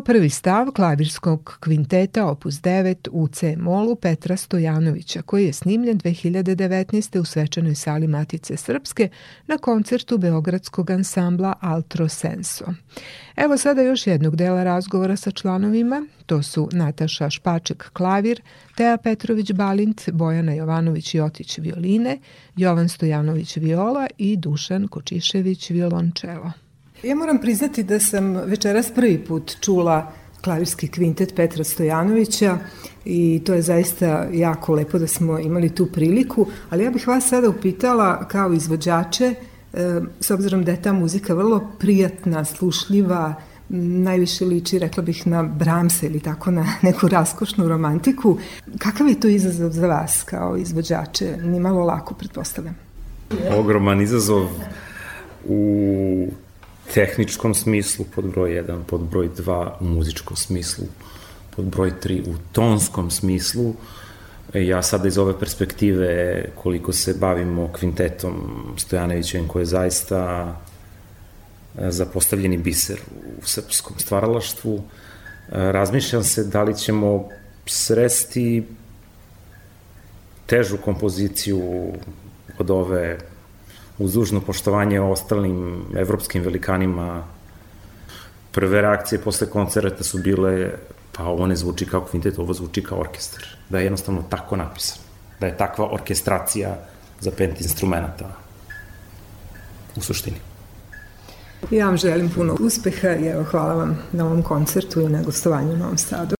prvi stav klavirskog kvinteta opus 9 u C molu Petra Stojanovića koji je snimljen 2019. u svečanoj sali Matice Srpske na koncertu Beogradskog ansambla Altro Senso. Evo sada još jednog dela razgovora sa članovima, to su Nataša Špaček klavir, Teja Petrović Balint, Bojana Jovanović Jotić violine, Jovan Stojanović viola i Dušan Kočišević violončelo. Ja moram priznati da sam večeras prvi put čula klavirski kvintet Petra Stojanovića i to je zaista jako lepo da smo imali tu priliku, ali ja bih vas sada upitala kao izvođače, e, s obzirom da je ta muzika vrlo prijatna, slušljiva, najviše liči, rekla bih, na Bramse ili tako na neku raskošnu romantiku. Kakav je to izazov za vas kao izvođače? Nimalo lako, pretpostavljam. Ogroman izazov u tehničkom smislu, pod broj 1, pod broj 2 u muzičkom smislu, pod broj 3 u tonskom smislu. E, ja sada iz ove perspektive koliko se bavimo kvintetom Stojanovićem koji je zaista e, zapostavljeni biser u srpskom stvaralaštvu, e, razmišljam se da li ćemo sresti težu kompoziciju od ove uz dužno poštovanje ostalim evropskim velikanima, prve reakcije posle koncerta su bile pa ovo ne zvuči kao kvintet, ovo zvuči kao orkestar. Da je jednostavno tako napisan. Da je takva orkestracija za pet instrumenta u suštini. Ja vam želim puno uspeha i evo hvala vam na ovom koncertu i na gostovanju u Novom Sadu.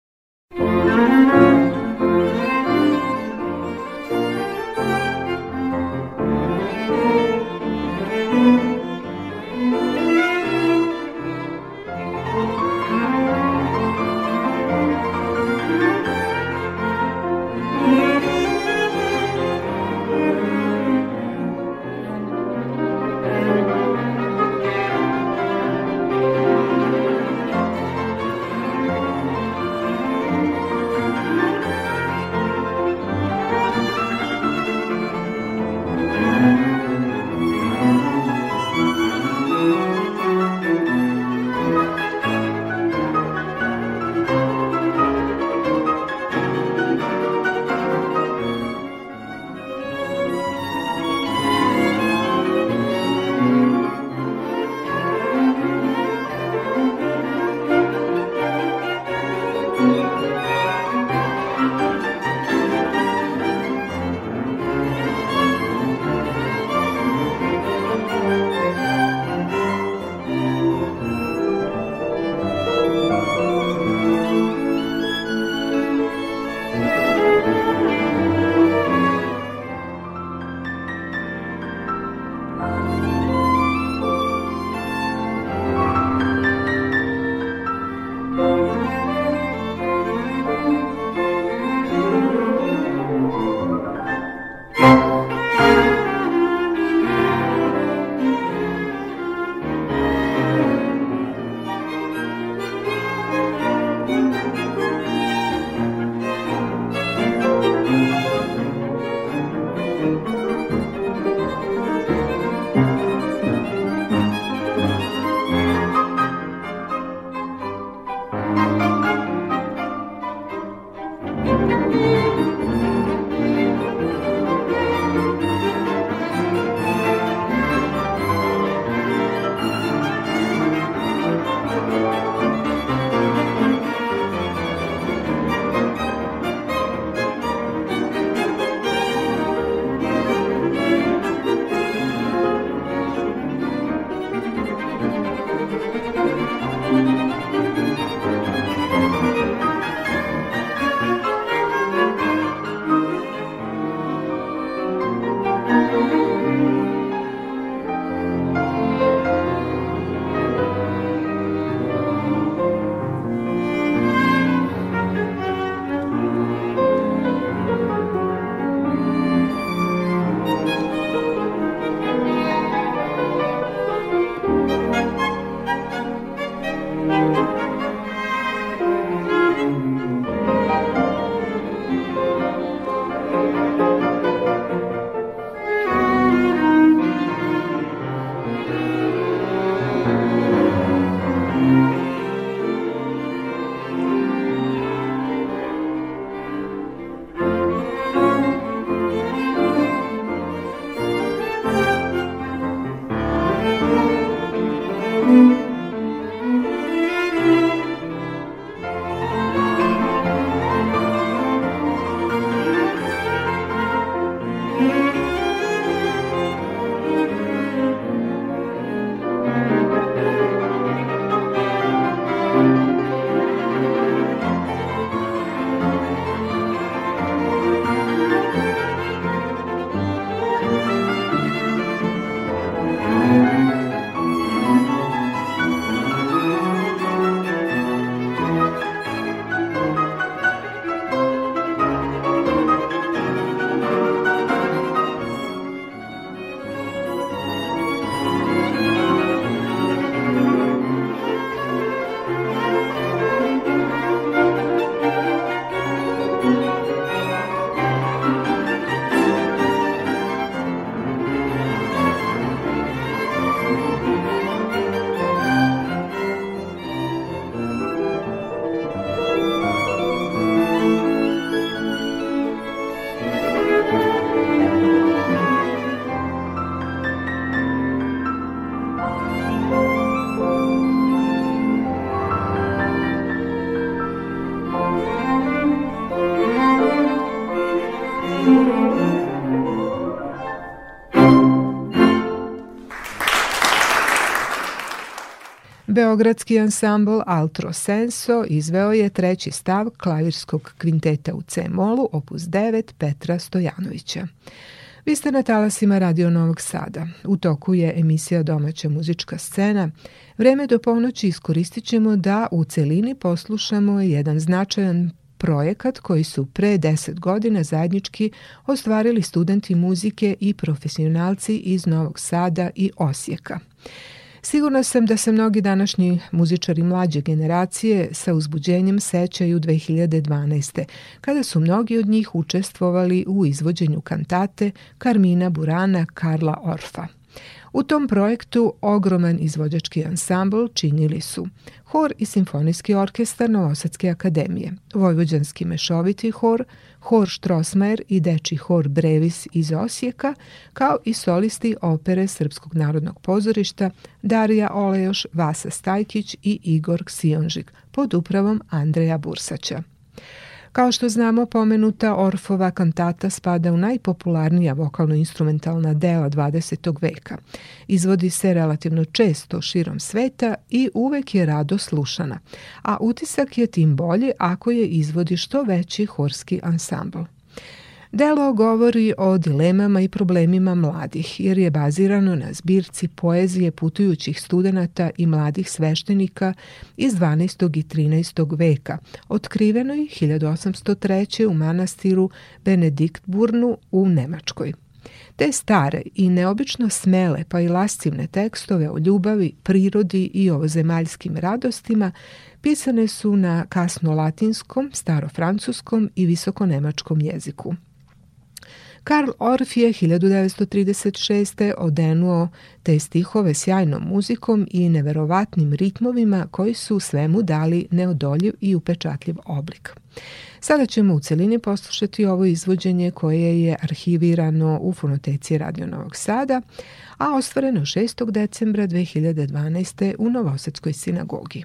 Thank you. Beogradski ansambl Altro Senso izveo je treći stav klavirskog kvinteta u C-molu, opus 9 Petra Stojanovića. Vi ste na talasima Radio Novog Sada. U toku je emisija Domaća muzička scena. Vreme do ponoći iskoristit ćemo da u celini poslušamo jedan značajan projekat koji su pre 10 godina zajednički ostvarili studenti muzike i profesionalci iz Novog Sada i Osijeka. Sigurna sam da se mnogi današnji muzičari mlađe generacije sa uzbuđenjem sećaju 2012. kada su mnogi od njih učestvovali u izvođenju kantate Carmina Burana Karla Orfa. U tom projektu ogroman izvođački ansambl činili su hor i simfonijski orkestar Novosadske akademije, vojvođanski mešoviti hor, hor Štrosmajer i deči hor Brevis iz Osijeka, kao i solisti opere Srpskog narodnog pozorišta Darija Olejoš, Vasa Stajkić i Igor Sionžik pod upravom Andreja Bursaća. Kao što znamo, pomenuta Orfova kantata spada u najpopularnija vokalno-instrumentalna dela 20. veka. Izvodi se relativno često širom sveta i uvek je rado slušana, a utisak je tim bolji ako je izvodi što veći horski ansambl. Delo govori o dilemama i problemima mladih, jer je bazirano na zbirci poezije putujućih studenta i mladih sveštenika iz 12. i 13. veka, otkrivenoj 1803. u manastiru Benediktburnu u Nemačkoj. Te stare i neobično smele pa i lascivne tekstove o ljubavi, prirodi i ovozemaljskim radostima pisane su na kasno latinskom, starofrancuskom i visokonemačkom jeziku. Karl Orff je 1936. odenuo te stihove sjajnom muzikom i neverovatnim ritmovima koji su svemu dali neodoljiv i upečatljiv oblik. Sada ćemo u celini poslušati ovo izvođenje koje je arhivirano u fonoteci Radio Novog Sada, a ostvareno 6. decembra 2012. u Novosadskoj sinagogi.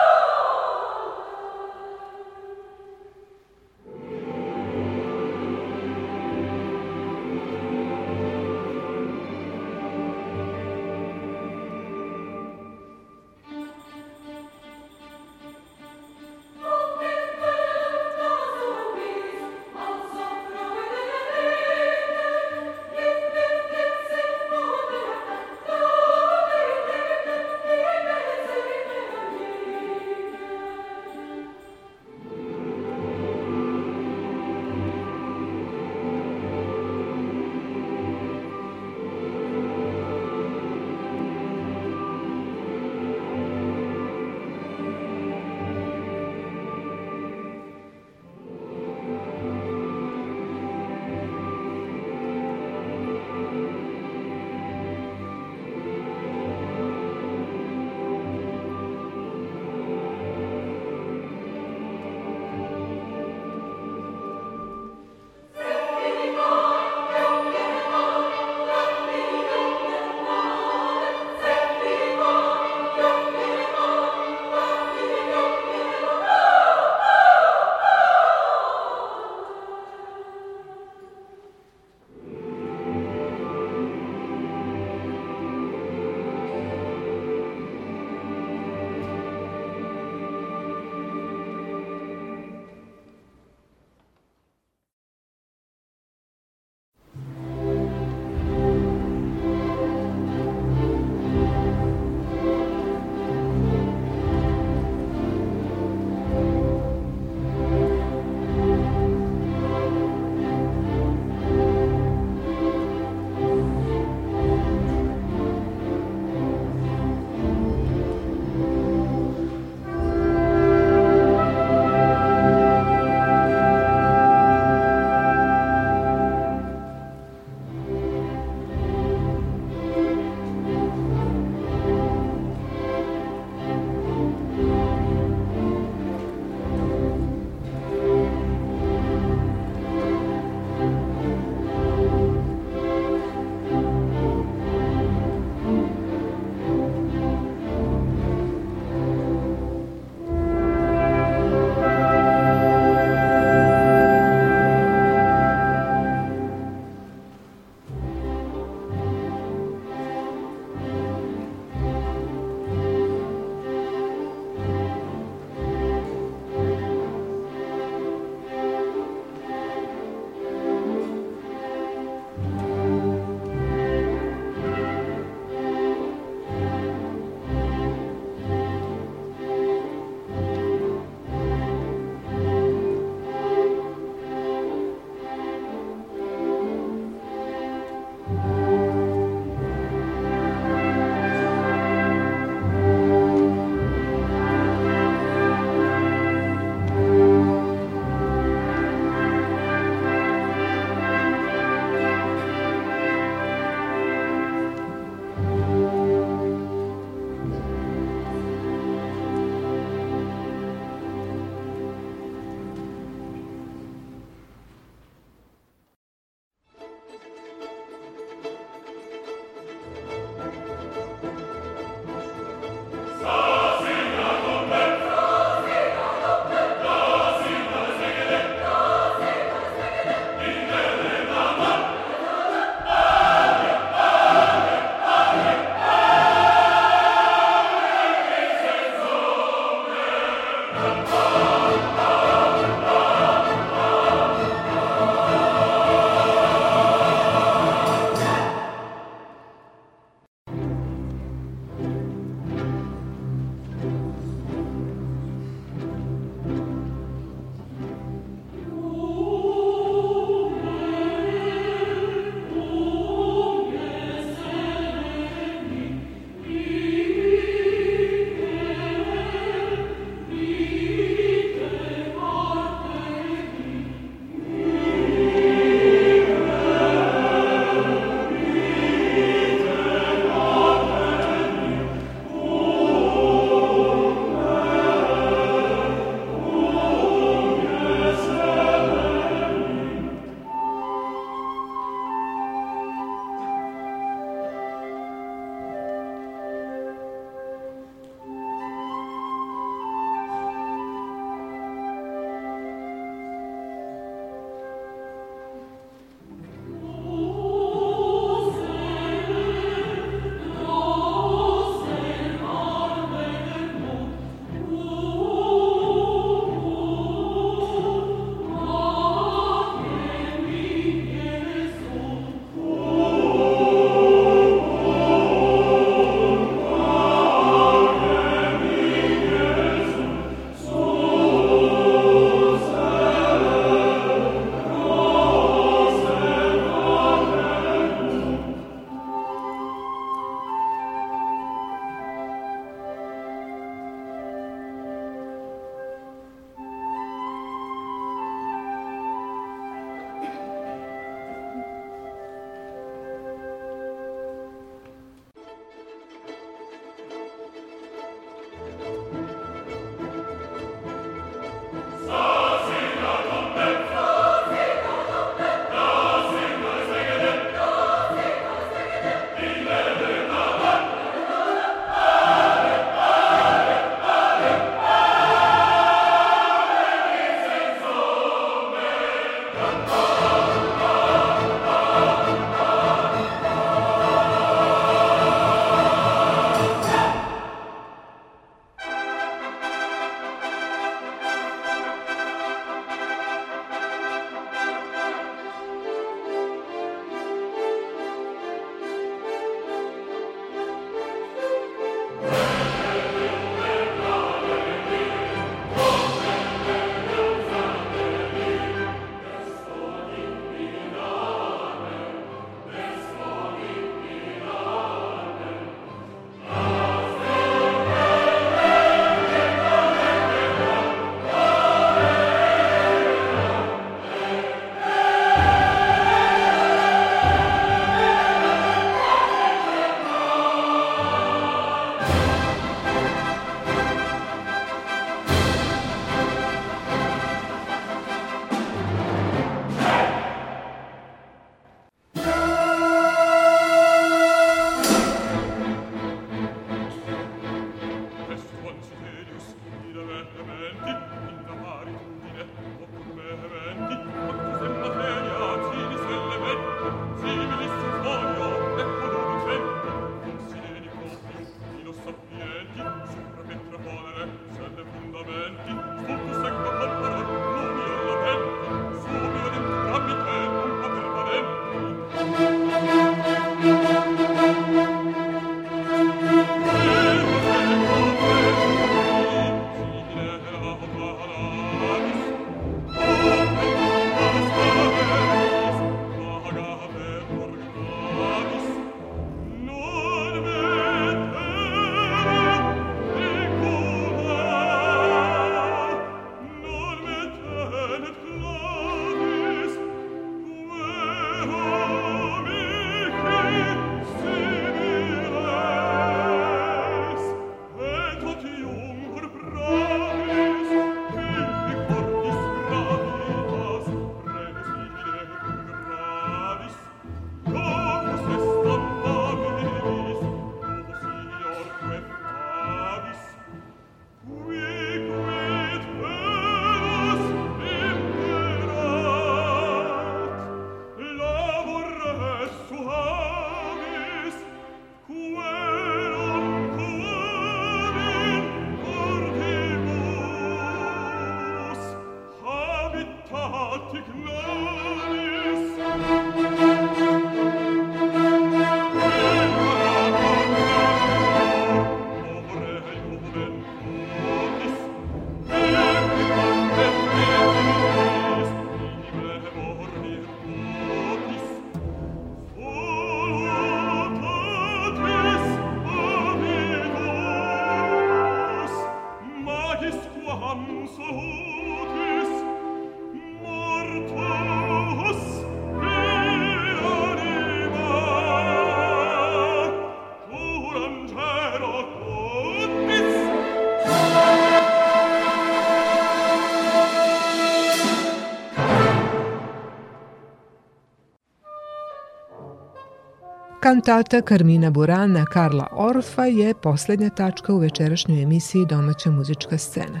Kantata Carmina Burana Karla Orfa je poslednja tačka u večerašnjoj emisiji Domaća muzička scena.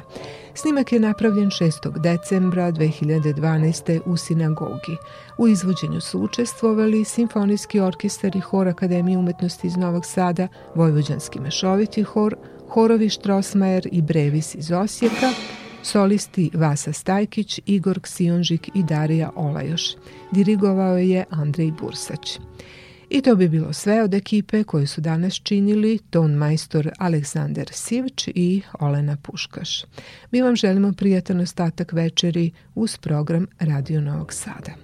Snimak je napravljen 6. decembra 2012. u sinagogi. U izvođenju su učestvovali Simfonijski orkestar i Hor Akademije umetnosti iz Novog Sada, Vojvođanski mešoviti hor, horovi Štrosmajer i Brevis iz Osijeka, solisti Vasa Stajkić, Igor Ksionžik i Darija Olajoš. Dirigovao je Andrej Bursać. I to bi bilo sve od ekipe koju su danas činili ton majstor Aleksandar Sivč i Olena Puškaš. Mi vam želimo prijatan ostatak večeri uz program Radio Novog Sada.